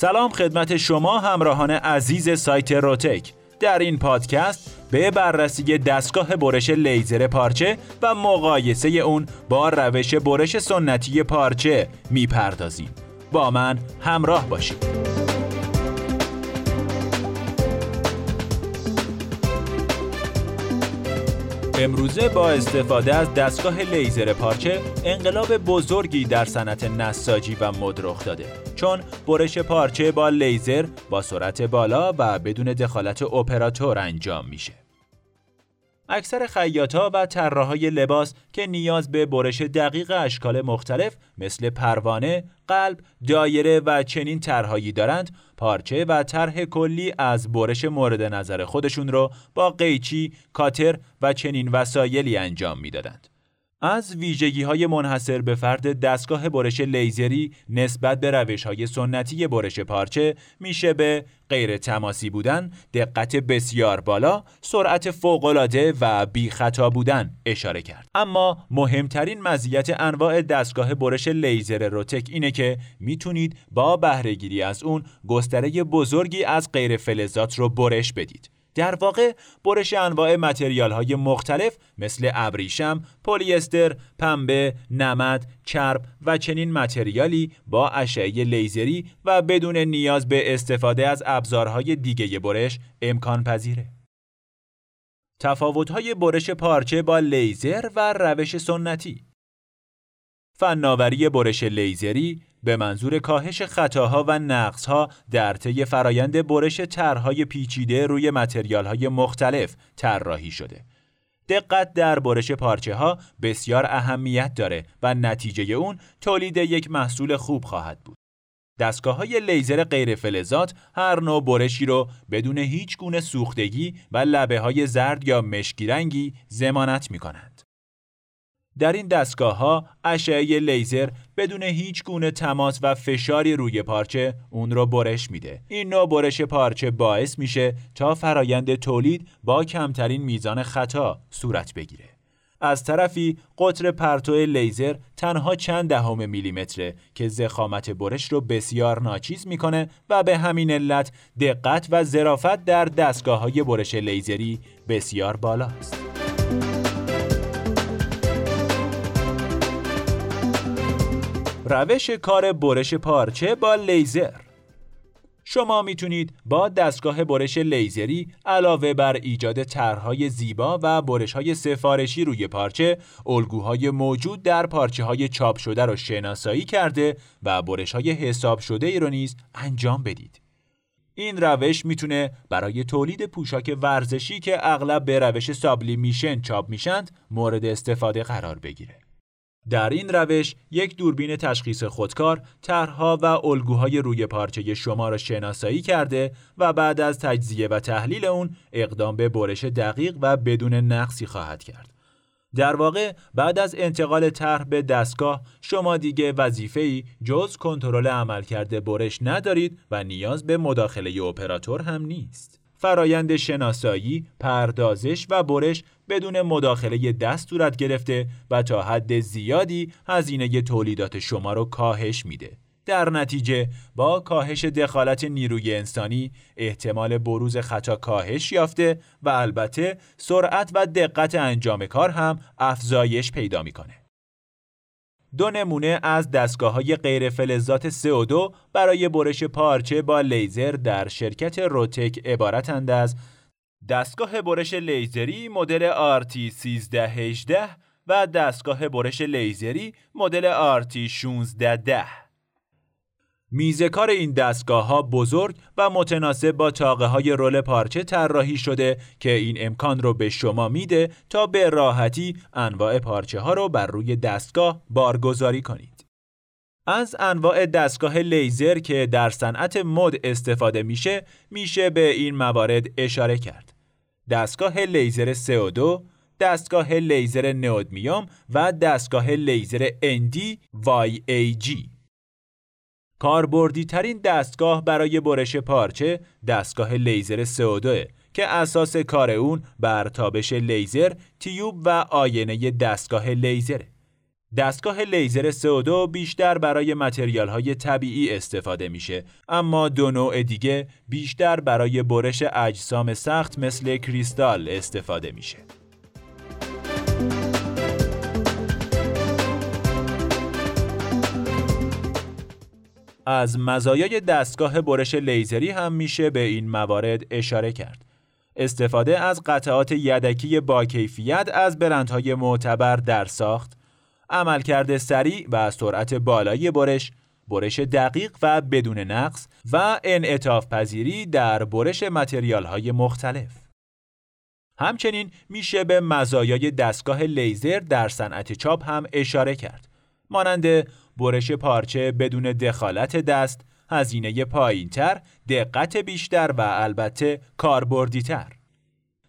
سلام خدمت شما همراهان عزیز سایت روتک در این پادکست به بررسی دستگاه برش لیزر پارچه و مقایسه اون با روش برش سنتی پارچه می‌پردازیم. با من همراه باشید. امروزه با استفاده از دستگاه لیزر پارچه انقلاب بزرگی در صنعت نساجی و مد رخ داده. چون برش پارچه با لیزر با سرعت بالا و بدون دخالت اپراتور انجام میشه. اکثر خیاطا و طراحهای لباس که نیاز به برش دقیق اشکال مختلف مثل پروانه، قلب، دایره و چنین طرحهایی دارند، پارچه و طرح کلی از برش مورد نظر خودشون رو با قیچی، کاتر و چنین وسایلی انجام می‌دادند. از ویژگی های منحصر به فرد دستگاه برش لیزری نسبت به روش های سنتی برش پارچه میشه به غیر تماسی بودن، دقت بسیار بالا، سرعت فوقالعاده و بی خطا بودن اشاره کرد. اما مهمترین مزیت انواع دستگاه برش لیزر روتک اینه که می‌تونید با بهرهگیری از اون گستره بزرگی از غیر فلزات رو برش بدید. در واقع برش انواع متریال های مختلف مثل ابریشم، پلیستر، پنبه، نمد، چرب و چنین متریالی با اشعه لیزری و بدون نیاز به استفاده از ابزارهای دیگه برش امکان پذیره. تفاوت‌های برش پارچه با لیزر و روش سنتی فناوری برش لیزری به منظور کاهش خطاها و نقصها در طی فرایند برش طرحهای پیچیده روی متریالهای مختلف طراحی شده. دقت در برش پارچه ها بسیار اهمیت داره و نتیجه اون تولید یک محصول خوب خواهد بود. دستگاه های لیزر غیر فلزات هر نوع برشی رو بدون هیچ گونه سوختگی و لبه های زرد یا مشکی رنگی زمانت می کنند. در این دستگاه ها اشعه لیزر بدون هیچ گونه تماس و فشاری روی پارچه اون رو برش میده. این نوع برش پارچه باعث میشه تا فرایند تولید با کمترین میزان خطا صورت بگیره. از طرفی قطر پرتو لیزر تنها چند دهم میلیمتره که زخامت برش رو بسیار ناچیز می‌کنه و به همین علت دقت و ظرافت در دستگاه های برش لیزری بسیار بالاست. روش کار برش پارچه با لیزر شما می‌تونید با دستگاه برش لیزری علاوه بر ایجاد طرحهای زیبا و برشهای سفارشی روی پارچه، الگوهای موجود در پارچه های چاپ شده را شناسایی کرده و برشهای حساب شده ای رو نیز انجام بدید. این روش می‌تونه برای تولید پوشاک ورزشی که اغلب به روش سابلیمیشن چاپ میشند مورد استفاده قرار بگیره. در این روش یک دوربین تشخیص خودکار طرحها و الگوهای روی پارچه شما را شناسایی کرده و بعد از تجزیه و تحلیل اون اقدام به برش دقیق و بدون نقصی خواهد کرد. در واقع بعد از انتقال طرح به دستگاه شما دیگه وظیفه‌ای جز کنترل عملکرد برش ندارید و نیاز به مداخله اپراتور هم نیست. فرایند شناسایی، پردازش و برش بدون مداخله دست صورت گرفته و تا حد زیادی هزینه تولیدات شما رو کاهش میده. در نتیجه با کاهش دخالت نیروی انسانی احتمال بروز خطا کاهش یافته و البته سرعت و دقت انجام کار هم افزایش پیدا می‌کنه. دو نمونه از دستگاه های غیر فلزات CO2 برای برش پارچه با لیزر در شرکت روتک عبارتند از دستگاه برش لیزری مدل RT1318 و دستگاه برش لیزری مدل RT1610 میزکار این دستگاه ها بزرگ و متناسب با تاقه های رول پارچه طراحی شده که این امکان رو به شما میده تا به راحتی انواع پارچه ها رو بر روی دستگاه بارگذاری کنید. از انواع دستگاه لیزر که در صنعت مد استفاده میشه میشه به این موارد اشاره کرد. دستگاه لیزر CO2 دستگاه لیزر نئودمیوم و دستگاه لیزر ND YAG کاربردی ترین دستگاه برای برش پارچه دستگاه لیزر CO2 که اساس کار اون بر تابش لیزر، tube و آینه دستگاه لیزره. دستگاه لیزر CO2 بیشتر برای متریال های طبیعی استفاده میشه اما دو نوع دیگه بیشتر برای برش اجسام سخت مثل کریستال استفاده میشه. از مزایای دستگاه برش لیزری هم میشه به این موارد اشاره کرد. استفاده از قطعات یدکی با کیفیت از برندهای معتبر در ساخت، عملکرد سریع و سرعت بالای برش، برش دقیق و بدون نقص و انعطاف پذیری در برش متریال های مختلف. همچنین میشه به مزایای دستگاه لیزر در صنعت چاپ هم اشاره کرد. مانند برش پارچه بدون دخالت دست، هزینه پایینتر، دقت بیشتر و البته کاربردیتر.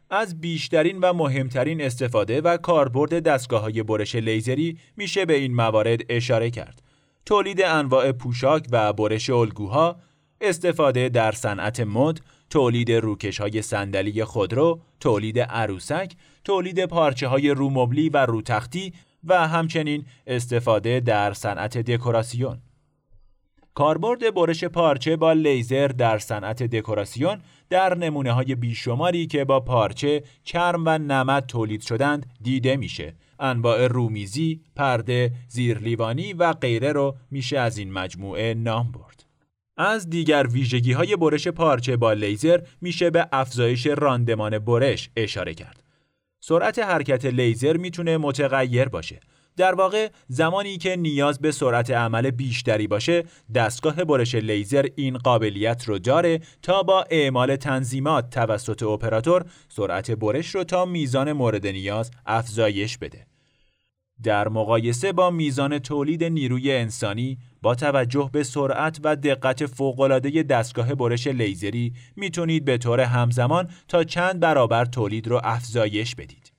از بیشترین و مهمترین استفاده و کاربرد دستگاه های برش لیزری میشه به این موارد اشاره کرد. تولید انواع پوشاک و برش الگوها، استفاده در صنعت مد، تولید روکش های صندلی خودرو، تولید عروسک، تولید پارچه های رومبلی و روتختی و همچنین استفاده در صنعت دکوراسیون. کاربرد برش پارچه با لیزر در صنعت دکوراسیون در نمونه های بیشماری که با پارچه، چرم و نمد تولید شدند دیده میشه. انواع رومیزی، پرده، زیرلیوانی و غیره رو میشه از این مجموعه نام برد. از دیگر ویژگی های برش پارچه با لیزر میشه به افزایش راندمان برش اشاره کرد. سرعت حرکت لیزر می‌تونه متغیر باشه. در واقع زمانی که نیاز به سرعت عمل بیشتری باشه دستگاه برش لیزر این قابلیت رو داره تا با اعمال تنظیمات توسط اپراتور سرعت برش رو تا میزان مورد نیاز افزایش بده. در مقایسه با میزان تولید نیروی انسانی با توجه به سرعت و دقت فوق‌العاده دستگاه برش لیزری می‌تونید به طور همزمان تا چند برابر تولید رو افزایش بدید.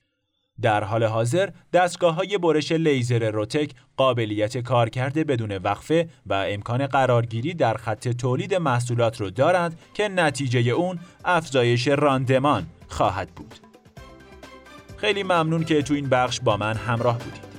در حال حاضر دستگاه های برش لیزر روتک قابلیت کارکرد بدون وقفه و امکان قرارگیری در خط تولید محصولات رو دارند که نتیجه اون افزایش راندمان خواهد بود. خیلی ممنون که تو این بخش با من همراه بودید.